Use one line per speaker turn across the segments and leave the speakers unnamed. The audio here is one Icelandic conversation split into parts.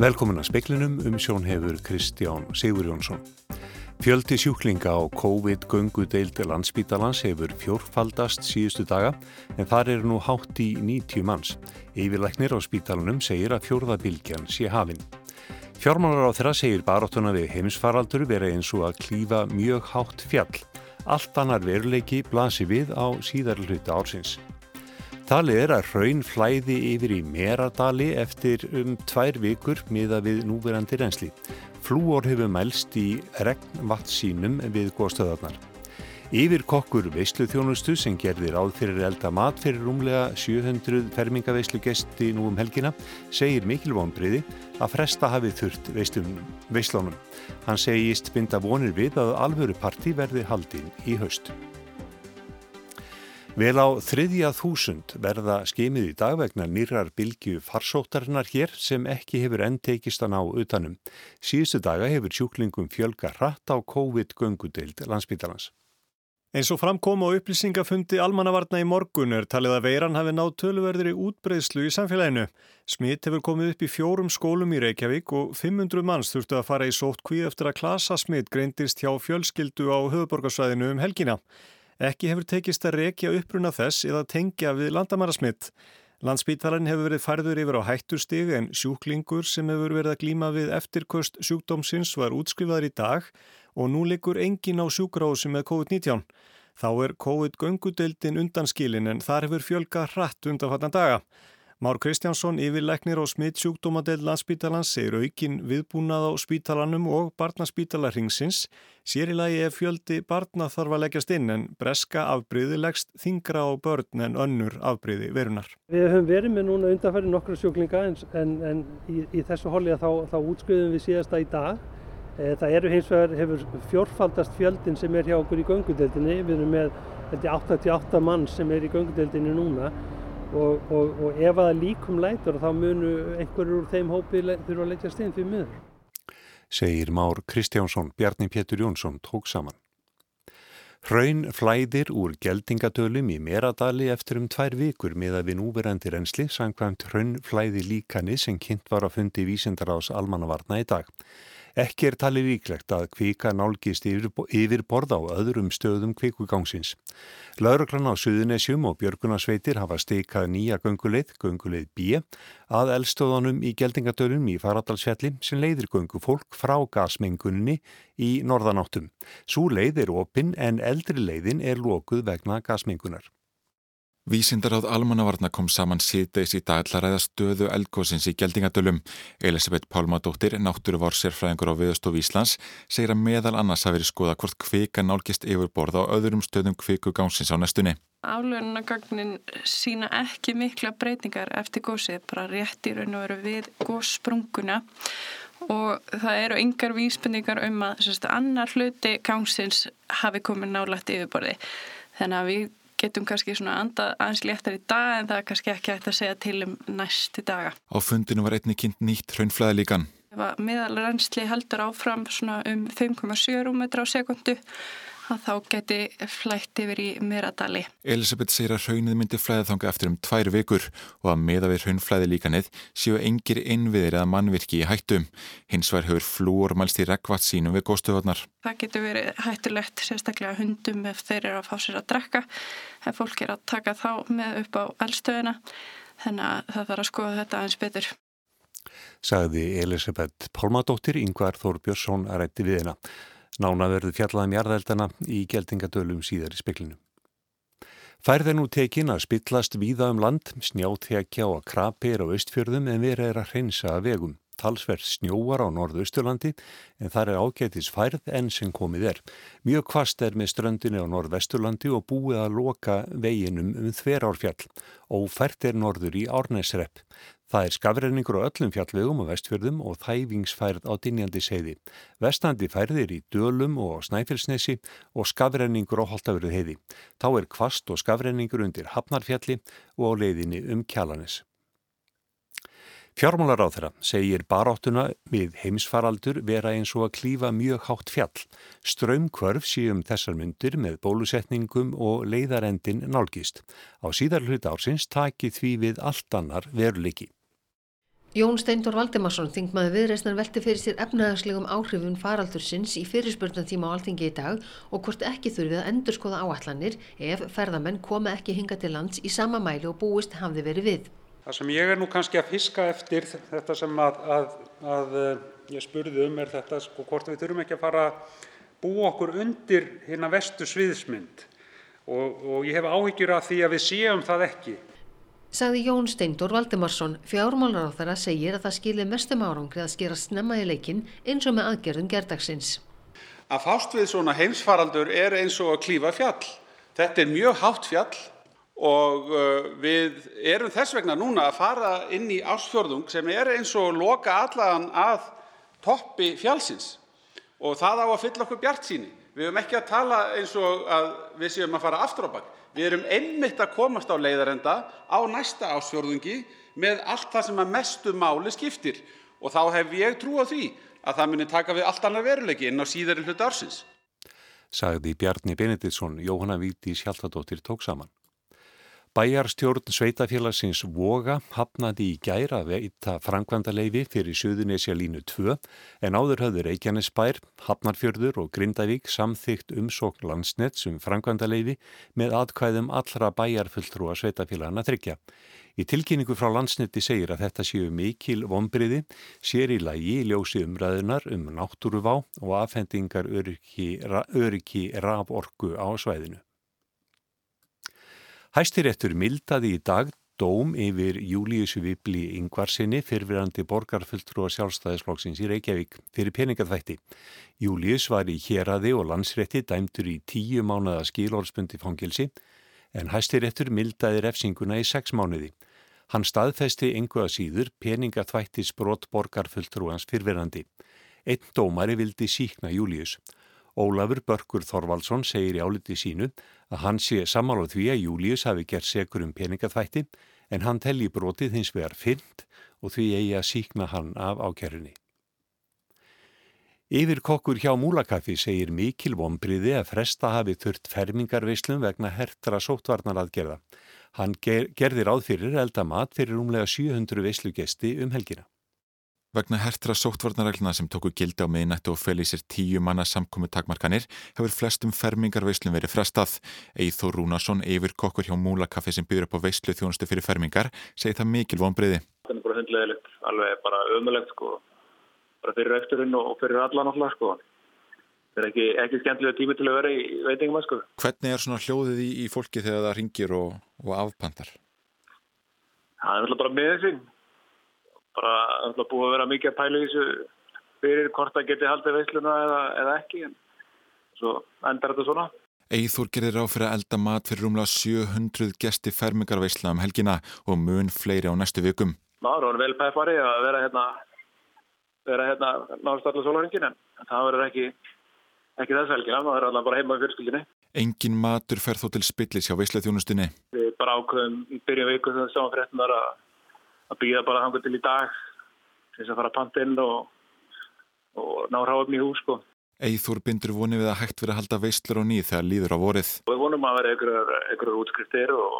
Velkomin að speklinum um sjón hefur Kristján Sigur Jónsson. Fjöldi sjúklinga á COVID-göngu-deild landsbítalans hefur fjórfaldast síðustu daga en þar eru nú hátt í 90 manns. Yfirleiknir á spítalunum segir að fjórðabilgjan sé hafinn. Fjármálar á þeirra segir baróttuna við heimsfaraldur verið eins og að klífa mjög hátt fjall. Allt annar veruleiki blasi við á síðar hluta ársins. Talið er að raun flæði yfir í Meradali eftir um tvær vikur miða við núverandi reynsli. Flúor hefur mælst í regnvattsínum við góðstöðarnar. Yfir kokkur veisluþjónustu sem gerðir áð fyrir elda mat fyrir rúmlega 700 fermingaveislu gesti nú um helgina segir Mikil Vonbriði að fresta hafið þurft veislunum. Hann segist binda vonir við að alvöru parti verði haldinn í haust. Vel á þriðja þúsund verða skemið í dag vegna nýrar bylgju farsóttarinnar hér sem ekki hefur enn tekist að ná utanum. Síðustu daga hefur sjúklingum fjölga hratt á COVID-göngudeild landsbítalans.
Eins og framkom á upplýsingafundi almannavarna í morgun er talið að veiran hafi nátt töluverðri útbreyðslu í samfélaginu. Smitt hefur komið upp í fjórum skólum í Reykjavík og 500 manns þurftu að fara í sótt kví eftir að klasa smitt greindist hjá fjölskyldu á höfuborgarsvæðinu um helgina. Ekki hefur tekist að rekja uppruna þess eða tengja við landamarasmitt. Landspítalarinn hefur verið færður yfir á hættustig en sjúklingur sem hefur verið að glíma við eftirköst sjúkdómsins var útskrifaður í dag og nú likur engin á sjúkrási með COVID-19. Þá er COVID-göngudeldin undanskilin en þar hefur fjölga hratt undanfattan daga. Már Kristjánsson, yfirleiknir á smittsjúkdómadel landsbítalans segir aukin viðbúnað á spítalanum og barnaspítalarhingsins sér í lagi ef fjöldi barna þarf að leggjast inn en breska afbríði leggst þingra á börn en önnur afbríði verunar.
Við höfum verið með núna undanfæri nokkru sjúklinga en, en, en í, í þessu holli að þá, þá útskriðum við síðasta í dag. Eh, það eru hins vegar hefur fjórfaldast fjöldin sem er hjá okkur í göngudeldinni. Við erum með 88 mann sem er í göngudeldinni núna og, og, og ef að líkum lætur þá munu einhverjur úr þeim hópi þurfa að leggja stein fyrir miður.
Segir Már Kristjánsson, Bjarni Pétur Jónsson tók saman. Hraun flæðir úr geldingadölum í Meradali eftir um tvær vikur með að við núverandi reynsli sangkvæmt hraun flæði líkani sem kynnt var að fundi vísindar ás almannavarna í dag. Ekki er talið líklegt að kvika nálgist yfir, borð á öðrum stöðum kvikugangsins. Lauruglan á Suðunesjum og Björgunarsveitir hafa steikað nýja gönguleið, gönguleið B, að eldstöðanum í geldingadölum í Faradalsfjalli sem leiðir göngu fólk frá gasmenguninni í norðanáttum. Sú leið er opinn en eldri leiðin er lokuð vegna gasmengunar.
Vísindaráð almannavarna kom saman síðdeis í dag til að ræða stöðu eldgóðsins í geldingadölum. Elisabeth Pálmadóttir, náttúruvár sérfræðingur á Viðastof Íslands, segir að meðal annars hafi verið skoða hvort kvika nálgist yfirborða á öðrum stöðum kvikugánsins á næstunni.
Álunagagnin sína ekki mikla breytingar eftir gósið, bara rétt í raun og veru við góssprunguna og það eru yngar vísbendingar um að sérst, annar hluti gánsins hafi komið nálægt yfirborði. Þannig að við getum kannski svona andað aðeins léttar í dag en það er kannski ekki hægt að segja til um næsti daga.
Á fundinu var einni kynnt nýtt hraunflæði líkan.
Meðal reynsli heldur áfram svona um 5,7 rúmetra á sekundu að þá geti flætt yfir í Miradali.
Elisabeth segir að raunnið myndi flæða þanga eftir um tvær vikur og að meða við raunflæði líkanið séu engir innviðir eða mannvirki í hættum. Hins vegar hefur flúor mælst í rekvatt sínum við góðstöðvarnar.
Það getur verið hættulegt sérstaklega hundum ef þeir eru að fá sér að drekka ef fólk er að taka þá með upp á eldstöðuna þannig að það þarf að skoða þetta aðeins betur.
Sagði Elisabeth Pálmadóttir, Yngvar Þór Björnsson að rætti við hennar. Nána verður fjallaðum jarðeldana í geldingadölum síðar í speklinu. Færð er nú tekin að spillast víða um land, snjáþekja og krapir á austfjörðum en verið er að hreinsa að vegum. Talsverð snjóar á norðausturlandi en þar er ágætis færð enn sem komið er. Mjög kvast er með ströndinni á norðvesturlandi og búið að loka veginum um þverárfjall. Ófært er norður í Árnæsrepp. Það er skafrenningur á öllum fjallvegum og vestfjörðum og þæfingsfærð á dinjandi seiði. Vestandi færðir í Dölum og Snæfellsnesi og skafrenningur á Holtavörðu heiði. Þá er kvast og skafrenningur undir Hafnarfjalli og á leiðinni um Kjalanis. Fjármálar á þeirra segir baráttuna við heimsfaraldur vera eins og að klífa mjög hátt fjall. Strömmkvörf síum þessar myndir með bólusetningum og leiðarendin nálgist. Á síðar hlut ársins taki því við allt annar veruleiki.
Jón Steindor Valdimarsson, þingmaði viðreisnar velti fyrir sér efnaðarslegum áhrifun faraldursins í fyrirspurnum tíma á alþingi í dag og hvort ekki þurfið að endurskoða áallanir ef ferðamenn koma ekki hinga til lands í sama mæli og búist hafði verið við.
Það sem ég er nú kannski að fiska eftir þetta sem að, að, að eh, ég spurði um er þetta sko hvort við þurfum ekki að fara að búa okkur undir hérna vestu sviðsmynd og, og ég hef áhyggjur af því að við séum það ekki
sagði Jón Steindor Valdimarsson. Fjármálaráþara segir að það skilir mestum árangri að skera snemma í leikin eins og með aðgerðum gerdagsins.
Að fást við svona heimsfaraldur er eins og að klífa fjall. Þetta er mjög hátt fjall og við erum þess vegna núna að fara inn í ásfjörðung sem er eins og loka allan að toppi fjallsins og það á að fylla okkur bjart síni. Við höfum ekki að tala eins og að við séum að fara aftur á bakk. Við erum einmitt að komast á leiðarenda á næsta ásfjörðungi með allt það sem að mestu máli skiptir og þá hef ég trú á því að það muni taka við allt annar veruleiki inn á síðari hluti ársins.
Sagði Bjarni Benediktsson, Jóhanna Víti Sjálfadóttir tók saman. Bæjarstjórn Sveitafélagsins Voga hafnaði í gæra veita frangvandaleifi fyrir Suðunesja línu 2 en áður höfður Reykjanesbær, Hafnarfjörður og Grindavík samþygt umsókn landsnett um frangvandaleifi með atkvæðum allra bæjarfulltrúa Sveitafélagana þryggja. Í tilkynningu frá landsnetti segir að þetta séu mikil vonbriði, sér í lagi ljósi umræðunar um náttúruvá og afhendingar öryggi, öryggi raforku á svæðinu. Hæstiréttur mildaði í dag dóm yfir Júliussu Vibli Yngvarsinni fyrfirandi borgarfulltrú og sjálfstæðisflokksins í Reykjavík fyrir peningaþvætti. Július var í héradi og landsrétti dæmtur í tíu mánuða skilórspundi fangilsi en hæstiréttur mildaði refsinguna í sex mánuði. Hann staðfesti ynguða síður peningaþvætti sprott borgarfulltrúans fyrfirandi. Einn dómari vildi síkna Július. Ólafur Börkur Þorvaldsson segir í áliti sínu að hann sé samála því að Július hafi gert segur um peningaþvætti en hann telli brotið hins vegar fyrnt og því eigi að síkna hann af ákerunni. Yfir kokkur hjá Múlakaffi segir mikil vonbriði að fresta hafi þurft fermingarveislum vegna hertra sótvarnar aðgerða. Hann ger, gerðir áð fyrir eldamat fyrir umlega 700 veislugesti um helgina.
Vegna hertra sóttvarnarregluna sem tóku gildi á miðnættu og fel í sér tíu manna samkomi takmarkanir hefur flestum fermingarveislum verið frestað. Eithór Rúnarsson, yfir kokkur hjá Múlakaffi sem byrður upp á veislu þjónustu fyrir fermingar, segir það mikil vonbriði.
Það er bara hundlegilegt, alveg bara ömulegt sko, bara fyrir eftirinn og fyrir allan alltaf sko. Það er ekki, ekki skemmtilega tími til að vera í veitingum að sko.
Hvernig er svona hljóðið í, í fólki þegar það ringir og, og afpandar?
Það er alltaf bara með þessi bara alltaf búið að vera mikið að pæla í þessu fyrir hvort það geti haldið veisluna eða, eða ekki en svo endar þetta svona.
Eithúr gerir á fyrir að elda mat fyrir rúmlega 700 gesti fermingarveisla um helgina og mun fleiri á næstu vikum.
Ná, það var vel pæfari að vera hérna, vera hérna náðast allar sólaringin en það verður ekki, ekki þess helgina, það verður allar bara heima í fjölskyldinni.
Engin matur fer þó til spillis hjá veisleþjónustinni.
Við bara ákveðum í byrjun viku þegar það sáum fréttunar að að býða bara hangur til í dag til þess að fara að panta inn og, og ná ráðum í hús sko.
Eithúr bindur vonið við að hægt verið að halda veistlur á nýð þegar líður á vorið.
Og við vonum að vera einhverjar útskriftir og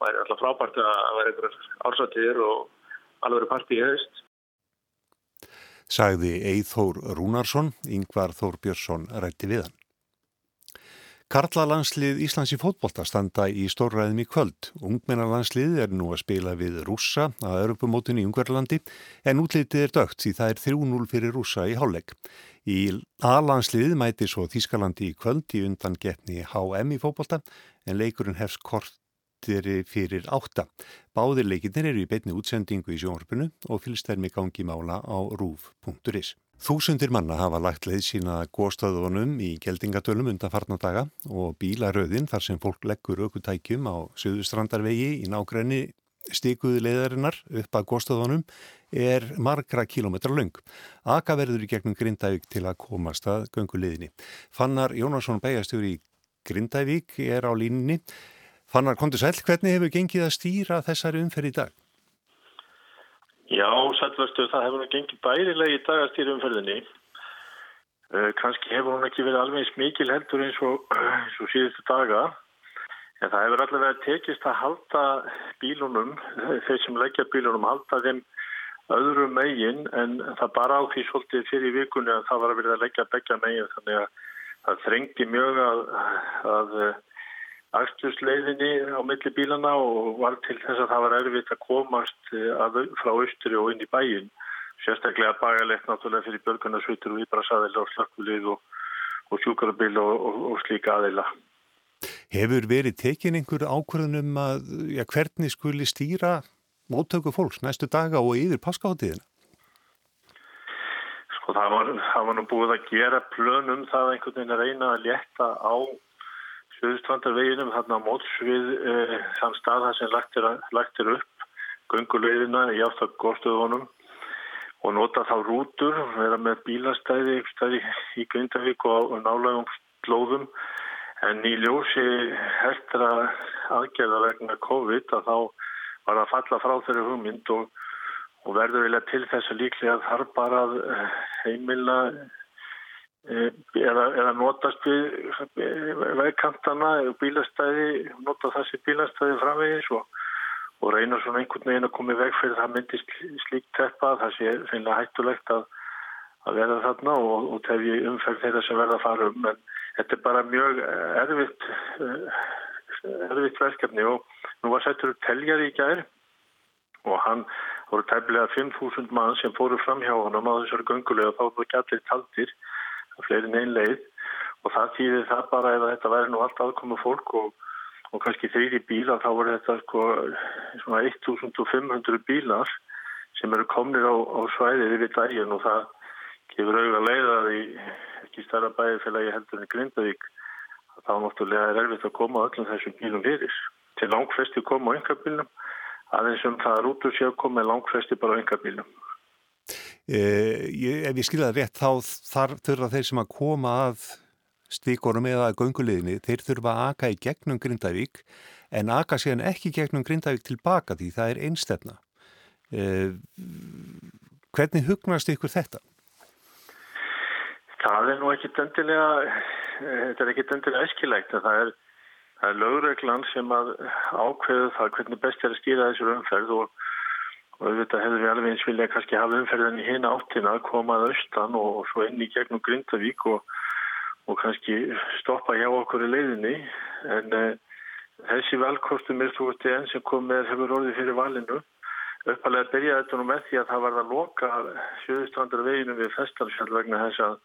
það er alltaf frábært að vera einhverjar ársættir og alveg partí í haust.
Sagði Eithór Rúnarsson, Yngvar Þór Björnsson rætti við hann. Karlalandslið Íslands í fótbolta standa í stórræðum í kvöld. Ungmennalandslið er nú að spila við rússa að örupumótun í Ungverðlandi en útlitið er dögt því það er 3-0 fyrir rússa í hálfleik. Í A-landslið mæti svo Þískalandi í kvöld í undan getni HM í fótbolta en leikurinn hefst kortir fyrir átta. Báðir leikinnir eru í beitni útsendingu í sjónvarpinu og fylgst er með gangi mála á rúf.is. Þúsundir manna hafa lagt leið sína góðstöðunum í geldingadölum undan farnadaga og bílaröðin þar sem fólk leggur aukutækjum á Suðustrandarvegi í nákrenni stikuðu leiðarinnar upp að góðstöðunum er margra kílometra laung. Aka verður í gegnum Grindavík til að komast að gönguleðinni. Fannar Jónasson Bæjastjóri í Grindavík er á línni. Fannar, kontur sæl, hvernig hefur gengið að stýra þessari umferð í dag?
Já, sælverstu, það hefur nú gengið bærilega í dagastýri umferðinni. Uh, Kanski hefur hún ekki verið alveg smikil heldur eins og, eins og síðustu daga. En það hefur allavega tekist að halda bílunum, þeir sem leggja bílunum, halda þeim öðru megin en það bara á því svolítið fyrir vikunni að það var að verða að leggja begja megin þannig að það þrengdi mjög að, að axtusleiðinni á milli bílana og var til þess að það var erfitt að komast að, frá austri og inn í bæin sérstaklega bagalegt náttúrulega fyrir börgunarsveitur og íbrasaðila og slökkvilið og, og sjúkarabíl og, og, og slíka aðila.
Hefur verið tekin einhver ákvörðunum að ja, hvernig skuli stýra móttöku fólks næstu daga og yfir paskaháttíðina?
Sko það var, það var nú búið að gera plönum það einhvern veginn að reyna að létta á Suðustrandarveginum þarna móts við eh, þann stað þar sem lagt er, lagt er upp gungulegðina í átt að góðstöðunum og nota þá rútur, vera með bílastæði í Grindavík og nálegum slóðum. En í ljósi hertra aðgerða vegna COVID að þá var að falla frá þeirri hugmynd og, og verður vilja til þess að líklega þarf bara eh, heimila eða, eða notast við vegkantana og bílastæði, nota þessi bílastæði framvegis og og reyna svona einhvern veginn að koma í veg fyrir það myndist slíkt teppa það sé finnilega hættulegt að, að verða þarna og, og tefi umferð þeirra sem verða að fara um. En þetta er bara mjög erfitt eh, erfitt verkefni og nú var settur teljar í gær og hann voru tæmlega 5.000 mann sem fóru fram hjá honum á þessari göngulega og þá voru gætið taldir að fleirin einn leið. Og það týðir það bara ef þetta væri nú allt aðkomu fólk og og kannski þrýri bílar þá voru þetta sko svona 1500 bílar sem eru komnir á, á svæðið yfir daginn og það gefur auðvitað leiðað í ekki starra bæðifélagi heldur en Grindavík þá náttúrulega er erfitt að koma öllum þessum bílum fyrir. Til langflesti koma á yngabílum aðeins um það út úr sér að koma langflesti bara á yngabílum
eh, Ef ég skiljaði rétt þá þarf þurfa þeir sem að koma að stíkorum eða gönguleginni, þeir þurfa að aka í gegnum Grindavík en aka síðan ekki gegnum Grindavík tilbaka því það er einstefna. Eh, hvernig hugnast ykkur þetta?
Það er nú ekki döndilega, þetta er ekki döndilega eskilegt að það er, það er lögreglan sem að ákveðu það hvernig best er að stýra þessur umferð og, og auðvitað hefur við alveg eins vilja kannski hafa umferðin í hina áttina, komað austan og, svo inn í gegnum Grindavík og og kannski stoppa hjá okkur í leiðinni. En uh, þessi valkostum er þú veist enn sem kom með hefur orðið fyrir valinu. Uppalega byrjaði þetta nú með því að það var að loka sjöðustrandar veginu við Festalsfjall vegna þess að,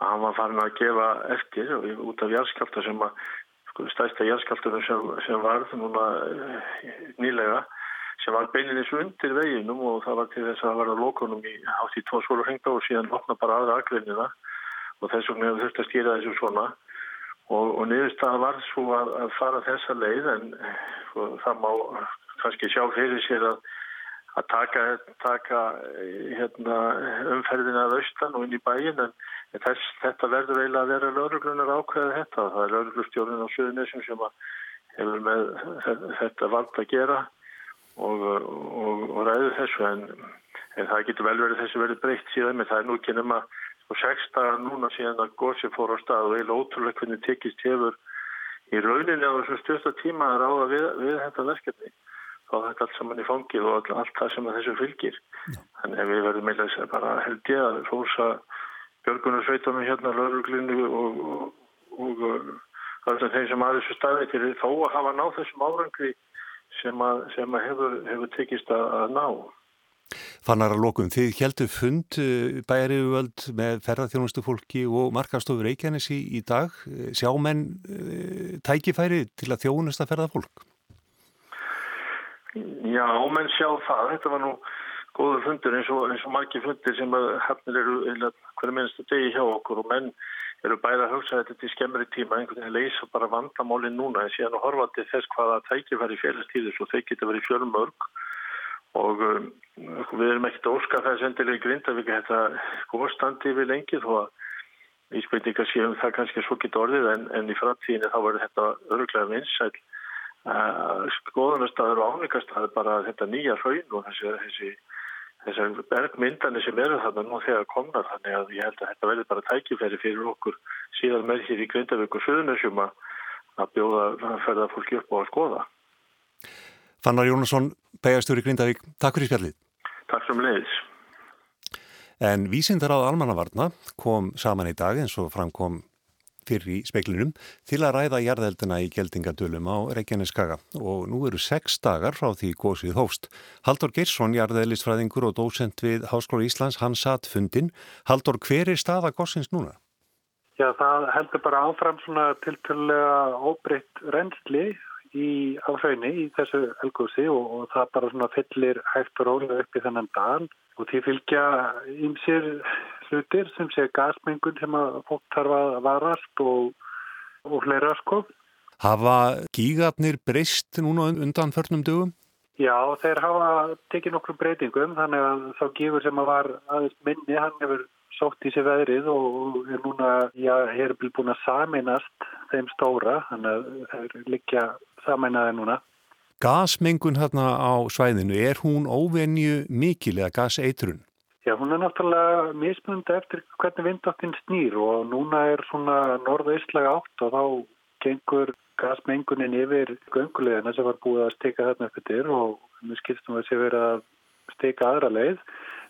að hann var farin að gefa eftir út af járskálta sem að sko, stæsta járskáltunum sem, sem varð núna uh, nýlega sem var beilinins undir veginum og það var til þess að það var að lokunum í hátt í tvo skólu hengta og síðan opna bara aðra aðgreinina og þess vegna hefur þurft að stýra þessu svona og, og niðurstaða var svo að, að fara þessa leið en sko, það má kannski sjá fyrir sér að, að taka, taka hérna, umferðina að austan og inn í bæin en þess, þetta verður eiginlega að vera lauruglunar ákveða þetta. Það er lauruglustjórnum á Suðunessum sem hefur með þetta vald að gera og, og, og ræður þessu en, en það getur vel verið þessu verið breytt síðan með það er nú ekki nema og sex dagar núna síðan að gósi fór á stað og eiginlega ótrúlega hvernig tekist hefur í rauninni á þessum stjórsta tíma að ráða við, við þetta verkefni. Þá þetta allt saman í fangið og allt það sem þessu fylgir. Þannig að við verðum að bara held ég að fórsa björgunarsveitunum hérna lauruglinu og, og, og alltaf þeim sem að þessu staði til þó að hafa náð þessum árangri sem að, sem að hefur, hefur tekist að, að ná
Fannar að lokum, þið heldur fund eh, bæriðuvöld með ferðarþjónustu fólki og markastofur Reykjanes í, dag. Eh, sjá menn e, tækifæri til að þjónusta ferða fólk?
Já, menn sjá það. Þetta var nú góður fundur eins og, eins og margi fundir sem hefnir eru hverju minnstu degi hjá okkur og menn eru bæða að hugsa þetta til skemmri tíma, einhvern veginn leysa bara vandamálinn núna en síðan og horfa til þess hvaða tækifæri félagstíðis og þau geta verið fjölmörg. Og um, við erum ekkert óskar þess endilega í Grindavík þetta góðstandi við lengi þó að íspendingar séum það kannski svo geta orðið en, en í framtíðinu þá verður þetta öruglega vinsæl uh, skoðunarstaður og áningarstaður bara þetta nýja hraun og þessi, þessi þessar bergmyndani sem eru þarna nú þegar komnar þannig að ég held að þetta verður bara tækifæri fyrir okkur síðan með hér í Grindavík og Suðunessjum að bjóða að ferða fólki upp og að skoða
Fannar Jónasson, Bæjarstjóri Grindavík, takk fyrir spjallið.
Takk sem leiðis.
En vísindaráð almannavarna kom saman í dag eins og framkom fyrir í speiklinum til að ræða jarðeldina í geldingadölum á Reykjaneskaga og nú eru sex dagar frá því gósið hófst. Haldur Geirsson, jarðeðlistfræðingur og dósent við Háskóla Íslands, hann satt fundin. Haldur, hver er staða gósins núna?
Já, það heldur bara áfram svona tilturlega óbreytt reynsli í áhraunni í þessu elgósi og, og það bara svona fyllir hægt og rólega upp í þennan dal og því fylgja ymsir hlutir sem sé gasmengun sem að fólk þarf að varast og, og fleira sko.
Hafa gígarnir breyst núna undan förnum dögum?
Já, þeir hafa tekið nokkru breytingum þannig að þá gífur sem að var aðeins minni, hann hefur sótt í sig veðrið og er núna, já, hefur búin að saminast þeim stóra, þannig að þeir liggja saminaði núna.
Gasmengun hérna á svæðinu, er hún óvenju mikil eða gaseitrun?
Já, hún er náttúrulega mismunandi eftir hvernig vindáttin snýr og núna er svona norða-íslega átt og þá gengur gasmengunin yfir göngulegina sem var búið að steka þarna upp yfir og við skilstum að sé verið að steka aðra leið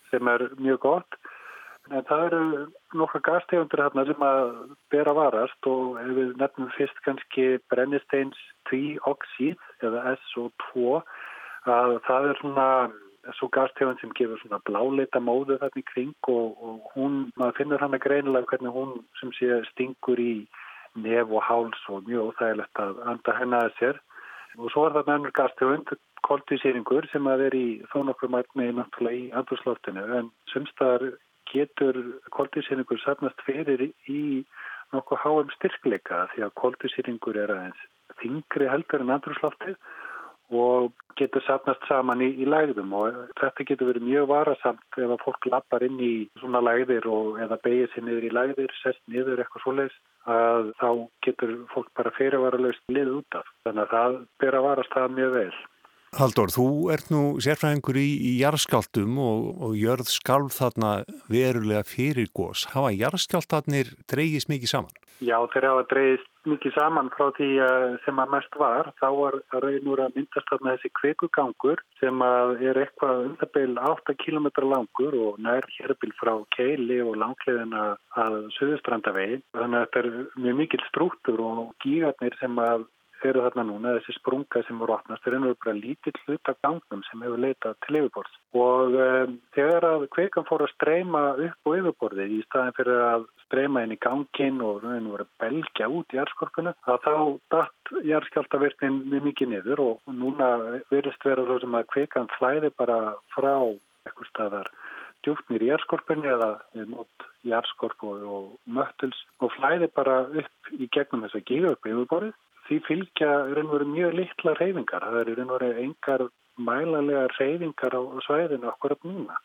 sem er mjög gott. En það eru nokkra gastegundur hérna sem að bera varast og ef við nefnum fyrst kannski brennisteins 2-oxíð eða SO2 að það er svona svo gastegund sem gefur svona bláleita móðu þarna í kring og, og hún, maður finnur hann að greinilega hvernig hún sem sé stingur í nef og háls og mjög óþægilegt að anda henni að sér. Og svo er það nefnur gastegund koltvísýringur sem að er í þó nokkur mætni náttúrulega í andurslóftinu en semstaðar getur koltvísýringur safnast fyrir í nokkuð háum styrkleika því að koltvísýringur er aðeins þingri heldur en andurslóftið og getur sapnast saman í, í lægðum og þetta getur verið mjög varasamt ef að fólk lappar inn í svona lægðir og eða beigir sér niður í lægðir, sest niður eitthvað svoleiðs að þá getur fólk bara fyrirvaralust lið út af. Þannig að það ber að varast það mjög vel.
Haldur, þú ert nú sérfræðingur í, í jarðskjáltum og, og jörð skálf þarna verulega fyrir gós. Hafa jarðskjáltarnir dreigist mikið saman?
Já, þeir hafa dreigist mikið saman frá því sem að mest var. Þá var reynur að myndast þarna þessi kvekugangur sem er eitthvað undabeil 8 km langur og nær hérbil frá keili og langleðina að söðustrandavegi. Þannig að þetta er mjög mikil strúttur og gígarnir sem að eru þarna núna, þessi sprunga sem voru opnast, þeir eru bara lítill hlut af gangnum sem hefur leitað til yfirborðs. Og um, þegar að kveikan fór að streyma upp á yfirborðið í staðin fyrir að streyma inn í gangin og raun voru belgja út í jærskorpuna, að þá datt jærskjáltavirknin mjög mikið niður og núna verist vera þó sem að kveikan flæði bara frá eitthvað staðar djúftnir í jærskorpunni eða mót jærskorp og, og möttels og flæði bara upp í gegnum þess að gefa upp yfirborðið því fylgja raunveru mjög litla reyfingar. Það eru raunveru engar mælanlega reyfingar á svæðinu okkur að núna.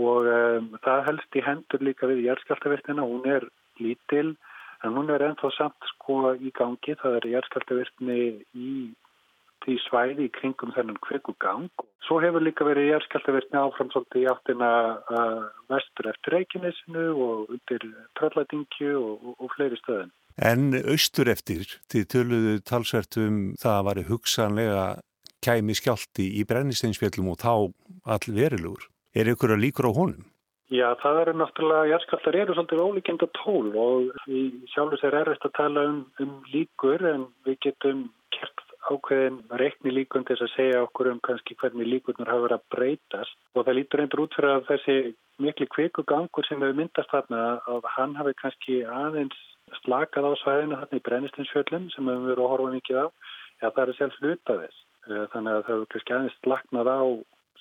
Og um, það helst í hendur líka við jæðskjáltavirtina. Hún er lítil en hún er ennþá samt sko í gangi. Það er jæðskjáltavirtni í því svæði í kringum þennan kvekugang. Svo hefur líka verið jæðskjáltavirtni áfram svolítið í áttina vestur eftir Reykjanesinu og undir Tralladingju og, og, og fleiri stöðin.
En austur eftir, þið töluðu talsvert um það að varu hugsanlega kæmi skjálti í brennisteinsfjöllum og þá all verilugur. Er ykkur að líkur á honum?
Já, það eru náttúrulega, jærskallar eru svolítið ólíkjönda tól og við sjálfur sér erist að tala um, um líkur en við getum kert ákveðin reikni líkun til að segja okkur um kannski hvernig líkurnar hafa verið að breytast og það lítur eindur út fyrir að þessi miklu kvikugangur sem hefur myndast þarna að hann hafi kannski aðeins slakað á svæðinu þarna í brennistinsfjöllum sem við verðum að horfa mikið á. Já það er sjálf hluta þess. Eh, þannig að það er kannski aðeins slaknað á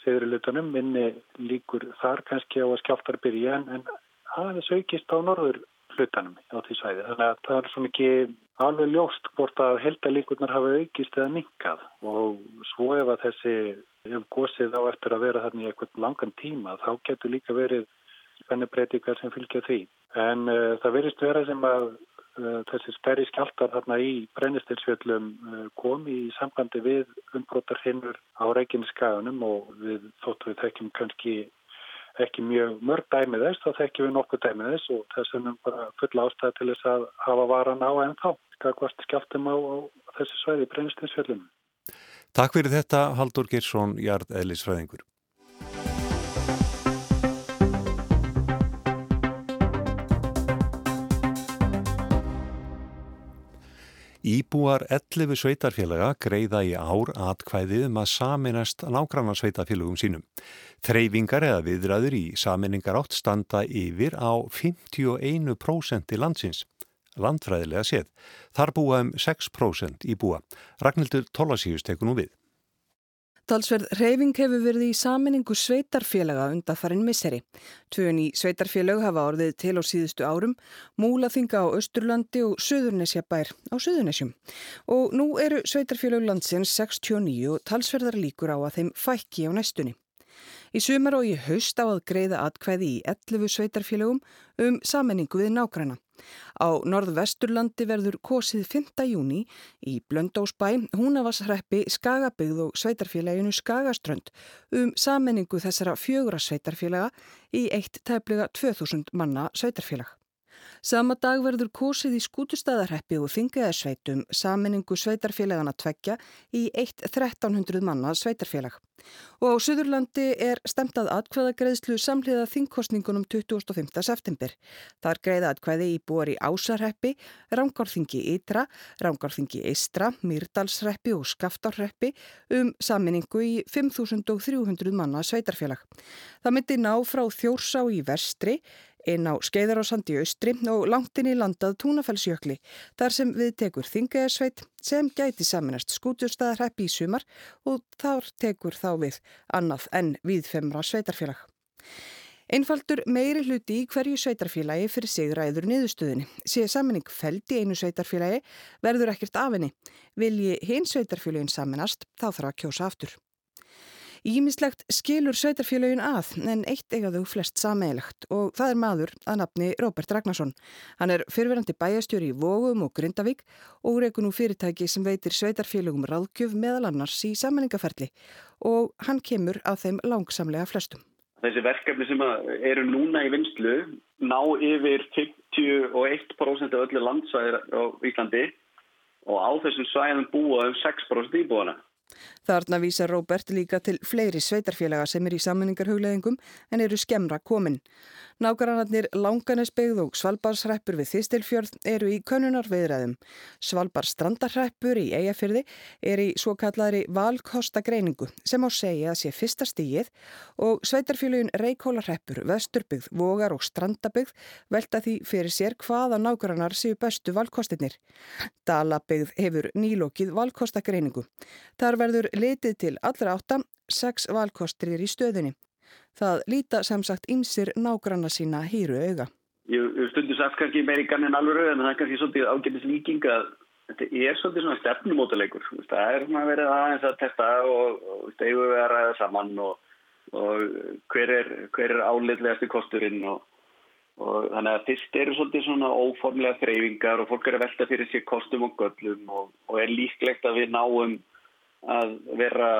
segri hlutunum, minni líkur þar kannski á að skjáltar byrja en, aðeins aukist á norður hlutanum á því svæði. Þannig að það er svona ekki alveg ljóst hvort að heldalíkurnar hafa aukist eða minkað og svo ef að þessi ef gósið á eftir að vera þarna í eitthvað langan tíma þá getur líka verið spennu breytingar sem fylgja því En uh, það verist vera sem að uh, þessir stærri skjáltar þarna í brennistilsfjöllum uh, komi í sambandi við umbrotar hinnur á Reykjaneskaganum og við þóttu við þekkjum kannski ekki mjög mörg dæmið þess, þá þekkjum við nokkuð dæmið þess og þessum er bara fulla ástæði til þess að hafa varan á en þá. Skakvart skjáltum á, á þessu svæði brennistilsfjöllum.
Takk fyrir þetta Haldur Girsson, Jard Ellisfræðingur. Íbúar 11 sveitarfélaga greiða í ár atkvæðið um að saminast nágranna sveitarfélagum sínum. Þreyfingar eða viðræður í saminningar átt standa yfir á 51% í landsins. Landfræðilega séð. Þar búa um 6% í búa. Ragnhildur Tólasíus tekur nú við.
Talsverð reyfing hefur verið í saminningu sveitarfélaga undan farin misseri. Tvöun í sveitarfélag hafa orðið til á síðustu árum, Múlaþinga á Östurlandi og Suðurnesjabær á Suðurnesjum. Og nú eru sveitarfélag landsins 69 og talsverðar líkur á að þeim fækki á næstunni. Í sumar og í haust á að greiða atkvæði í 11 sveitarfélagum um saminningu við nágræna. Á norðvesturlandi verður kosið 5. júni í Blöndósbæ, Húnavarshreppi, Skagabygð og sveitarfélaginu Skagaströnd um sammenningu þessara fjögura sveitarfélaga í eitt tefnilega 2000 manna sveitarfélag. Sama dag verður kosið í skútustæðarheppi og þingaðarsveitum saminningu sveitarfélagana tveggja í 1.1300 manna sveitarfélag. Og á Suðurlandi er stemtað atkvæðagreðslu samhliða þingkostningunum 25. september. Þar greiða atkvæði í búar í Ásarheppi, Rangárþingi Ytra, Rangárþingi Eistra, Myrdalsreppi og Skaftárreppi um saminningu í 5.300 manna sveitarfélag. Það myndi ná frá Þjórsá í vestri, inn á Skeiðarásandi austri og langtinn í landað Túnafellsjökli þar sem við tekur Þingajarsveit sem gæti saminast skútjurstaðarheppi í sumar og þar tekur þá við annað en við femra sveitarfélag. Einfaldur meiri hluti í hverju sveitarfélagi fyrir sig ræður niðurstöðinni. Sér saminning feld í einu sveitarfélagi verður ekkert af henni. Vilji hinn sveitarfélagin saminast þá þarf að kjósa aftur. Ímislegt skilur sveitarfélagin að en eitt eigaðu flest sameilagt og það er maður að nafni Róbert Ragnarsson. Hann er fyrverandi bæjastjóri í Vógum og Grindavík og reyku nú fyrirtæki sem veitir sveitarfélagum ráðgjöf meðal annars í sammenningaferli og hann kemur að þeim langsamlega flestum.
Þessi verkefni sem eru núna í vinslu ná yfir 51% af öllu landsvæðir á Íslandi og á þessum svæðum búa um 6% íbúana.
Þarna vísa Róbert líka til fleiri sveitarfélaga sem er í sammenningarhugleðingum en eru skemra komin. Nákvæmannir Langanesbyggð og Svalbarsreppur við Þistilfjörð eru í könunar viðræðum. Svalbar strandarreppur í Eyjafyrði er í svo kallari valkostagreiningu sem á segja að sé fyrsta stíið og sveitarfélagin Reykjólarreppur, Vesturbyggð, Vogar og Strandabyggð velta því fyrir sér hvaða nákvæmannar séu bestu valkostinir. Dalabyggð hefur nýlokið valkostagreiningu. Þar verður litið til allra áttam sex valkostrir í stöðunni. Það líta sem sagt ymsir nágranna sína hýru auga.
Ég stundur sagt kannski meir í gannin alveg en það er kannski svolítið ágætis líking að þetta er svolítið svona stefnumótuleikur. Það er svona verið aðeins að testa og, og eigu við að ræða saman og, og hver er, er áleitlegasti kosturinn og, og þannig að fyrst eru svolítið svona óformlega þreyfingar og fólk er að velta fyrir sér kostum og göllum og er líklegt að við náum að vera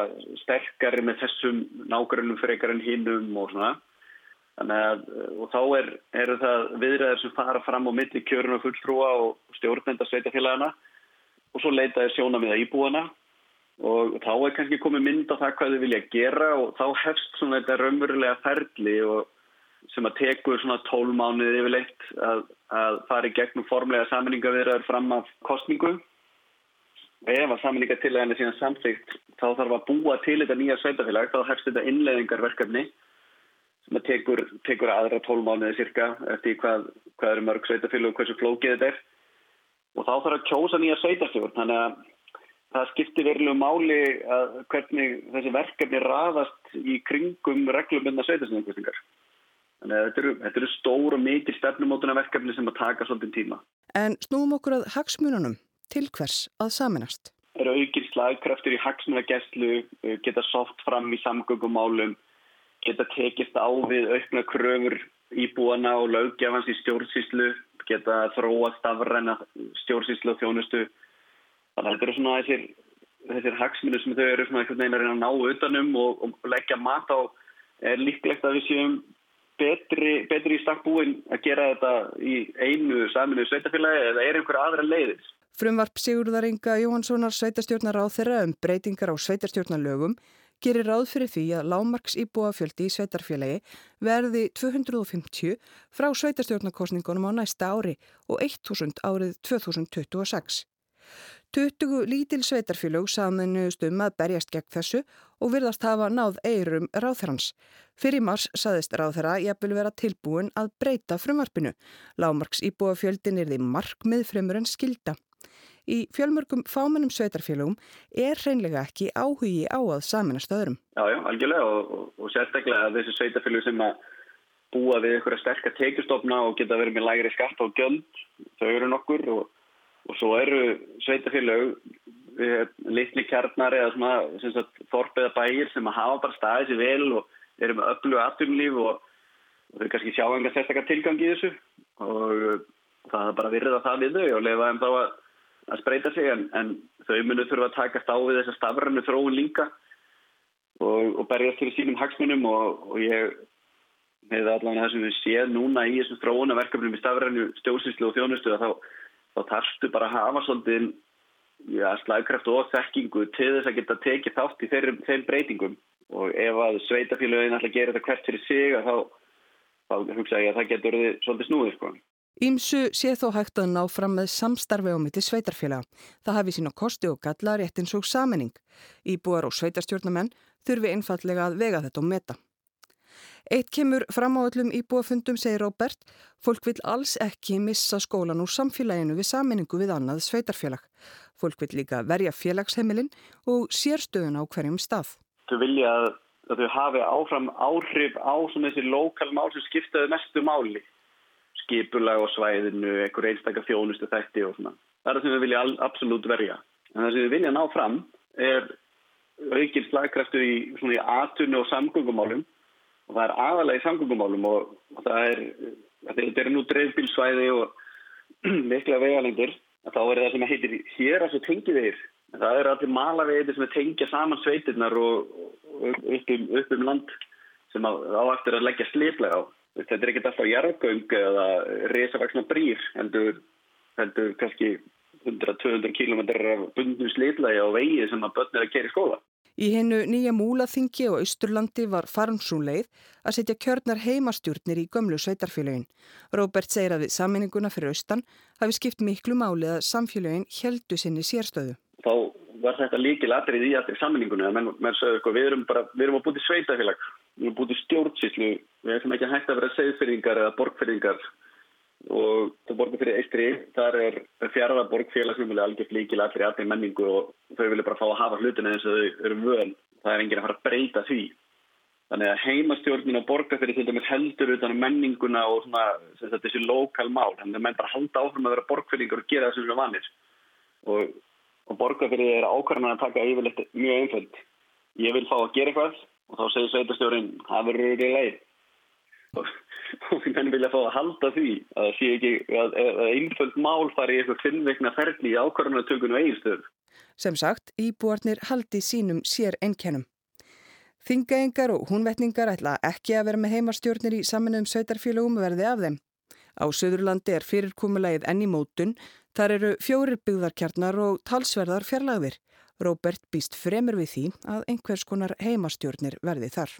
sterkari með þessum nákvæmum frekar en hinnum og svona. Að, og þá er, eru það viðræðir sem fara fram á milli kjörun og fulltrúa og stjórnenda sveitafélagana og svo leitaði sjóna með íbúana og þá er kannski komið mynd á það hvað þau vilja gera og þá hefst svona þetta raunverulega ferli og sem að tekur svona tólmánuðið yfirleitt að, að fara í gegnum formlega saminningavirðar fram af kostningu ef að sammenningartilegin er síðan samþygt þá þarf að búa til þetta nýja sveitafélag þá hefst þetta innleðingarverkefni sem tekur, tekur aðra tólmániði cirka eftir hvað, hvað eru mörg sveitafélag og hversu flókið þetta er. Og þá þarf að kjósa nýja sveitafélag þannig að það skiptir verulegu máli að hvernig þessi verkefni raðast í kringum reglumundna sveitafélagkvöstingar þannig að þetta eru, þetta eru stór og mikið stefnumótuna verkefni sem að taka svolítið tíma.
En snúum okkur að hagsmununum til hvers að saminast.
Það eru aukir slagkraftur í hagsmunagesslu, eh, geta soft fram í samgöngumálum, geta tekist á við aukna kröfur íbúana og lögjafans í stjórnsýslu, geta þróa stafræna stjórnsýslu og þjónustu. Þannig að þetta eru svona þessir, þessir hagsmunir sem þau eru svona einhvern veginn að reyna að ná utanum og, og leggja mat á er líklegt að við séum betri, betri í stakkbúin að gera þetta í einu saminu sveitafélagi eða er einhver aðra leiðis.
Frumvarp Sigurðar Inga Jóhanssonar sveitarstjórnar á þeirra um breytingar á sveitarstjórnarlögum gerir ráð fyrir því að lámarks íbúafjöldi í sveitarfélagi verði 250 frá sveitarstjórnarkostningunum á næsta ári og 1000 árið 2026. 20 lítil sveitarfélög saminuðust um að berjast gegn þessu og virðast hafa náð eirum ráðherrans. Fyrir mars saðist ráðherra jafnvel vera tilbúin að breyta frumvarpinu. Lámarks íbúafjöldin er því markmið fremur en skilda. Í fjölmörgum fámennum sveitarfélögum er hreinlega ekki áhugi á að saminast öðrum.
Já, já, algjörlega og, og, og sérstaklega þessi sveitarfélög sem að búa við einhverja sterkar tekjustofna og geta verið með lægri skatt og göld, þau eru nokkur og og svo eru sveitafélög litli kjarnar eða svona þorpiða bæir sem að hafa bara staðið sér vel og eru með öllu aðtunlíf og, þau kannski sjá enga sérstakar tilgang í þessu og það er bara virða það við þau og lefa þeim þá að, að spreita sig en, en þau munu þurfa að taka stáð við þessa stafrannu þróun líka og, og berjast fyrir sínum hagsmunum og, og ég með allavega það sem við séum núna í þessum þróunarverkefnum í stafrannu stjóðsýslu og þjónustu þá þá þarfstu bara að hafa svolítið ja, slagkraft og þekkingu til þess að geta tekið þátt í þeir, þeim breytingum og ef að sveitafélagin ætla að gera þetta hvert fyrir sig þá, þá hugsa ég að það getur svolítið snúið sko.
Ímsu sé þó hægt að ná fram með samstarfi á mitti sveitarfélaga. Það hafi sína kosti og galla rétt eins og saminning. Íbúar og sveitarstjórnamenn þurfi einfallega að vega þetta og meta. Eitt kemur fram á öllum íbúafundum, segir Róbert, fólk vil alls ekki missa skólan úr samfélaginu við saminningu við annað sveitarfélag. Fólk vil líka verja félagsheimilin og sérstöðun á hverjum stað.
Þau vilja að þau hafi áfram áhrif á þessi lokal mál sem skiptaði mestu máli. Skipulag á svæðinu, einhver einstakar þjónustu þætti og svona. Það er það sem við vilja absolutt verja. En það sem við vilja ná fram er aukinn slagkraftu í, í atunni og samgöngumálum og það er aðalega í samgöngumálum og, og það er, þetta er nú dreifbílsvæði og mikla vegalengur þá er það sem heitir hér að það tengið þeir það er allir malavegið sem tengja saman sveitirnar og, upp, um, upp um land sem á eftir að leggja sliplega á þetta er ekkert alltaf jarðgöng eða resavaksna brýr heldur, heldur kannski 100-200 km af bundnum sliplega á vegi sem að börnir að keri skóla
Í hennu nýja múlaþingi og austurlandi var farmsúleið að setja kjörnar heimastjórnir í gömlu sveitarfélögin. Róbert segir að við sammenninguna fyrir austan hafi skipt miklu máli að samfélögin heldu sinni sérstöðu.
Þá var þetta líkil atrið í allir sammenninguna. Menn, menn sögðu, sko, við erum bara, við erum að búti sveitafélag, við erum búti stjórnsýslu, við erum ekki hægt að vera segðfyrringar eða borgfyrringar og það borgar fyrir Eistri, þar er fjaraðaborg félagsmjöli algjört líkil allir allir menningu og þau vilja bara fá að hafa hlutina eins og þau eru vöðan það er enginn að fara að breyta því. Þannig að heimastjórnin og borgar fyrir til dæmis heldur utan um menninguna og svona, þetta, þessi lokal mál. Þannig að menn bara halda áfram að vera borgfyrringar og gera það sem við vanir. Og, og borgar fyrir þeirra ákvarðan að taka yfirleitt mjög einföld. Ég vil fá að gera eitthvað og þá segir sveitastjórnin, það verður í leið og og menn vilja fá að halda því að það sé ekki að, að einföld mál fari í eitthvað finnveikna ferli í ákvarðanatökunum eiginstöðu.
Sem sagt, íbúarnir haldi sínum sér ennkennum. Þingaengar og húnvetningar ætla ekki að vera með heimarstjórnir í saminuðum sveitarfélagum verði af þeim. Á Suðurlandi er fyrirkomulegið enni mótun, þar eru fjórir byggðarkjarnar og talsverðar fjarlagðir. Róbert býst fremur við því að einhvers konar heimarstjórnir verði þar.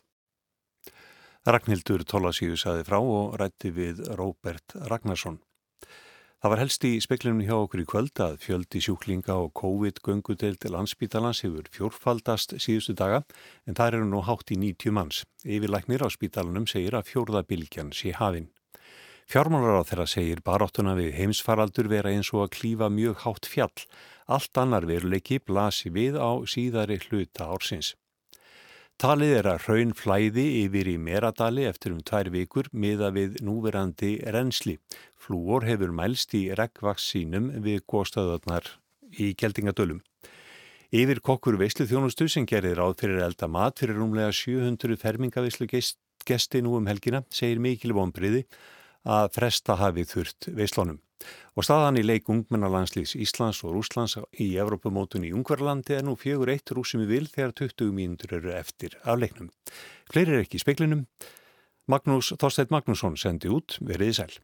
Ragnhildur Tólasíu saði frá og rætti við Róbert Ragnarsson. Það var helst í speklinum hjá okkur í kvöld að fjöldi sjúklinga og COVID-göngudeld landsbítalans hefur fjórfaldast síðustu daga en það eru nú hátt í 90 manns. Yfirlæknir á spítalunum segir að fjórðabilgjan sé hafinn. Fjármálar á þeirra segir baróttuna við heimsfaraldur vera eins og að klífa mjög hátt fjall. Allt annar veruleiki blasi við á síðari hluta ársins. Talið er að raun flæði yfir í Meradali eftir um tvær vikur miða við núverandi reynsli. Flúor hefur mælst í regnvakssínum við góðstöðarnar í Geldingadölum. Yfir kokkur veislu þjónustu sem gerir ráð fyrir elda mat fyrir rúmlega 700 fermingaveislu gesti nú um helgina segir mikil vonbriði að fresta hafi þurft veislónum. Og staðan í leik ungmennalandslýs Íslands og Rúslands í Evrópamótun í Ungverðlandi er nú fjögur eitt rúsum í vil þegar 20 mínútur eru eftir af leiknum. Fleiri er ekki í speklinum. Magnús Þorsteit Magnússon sendi út veriði sæl.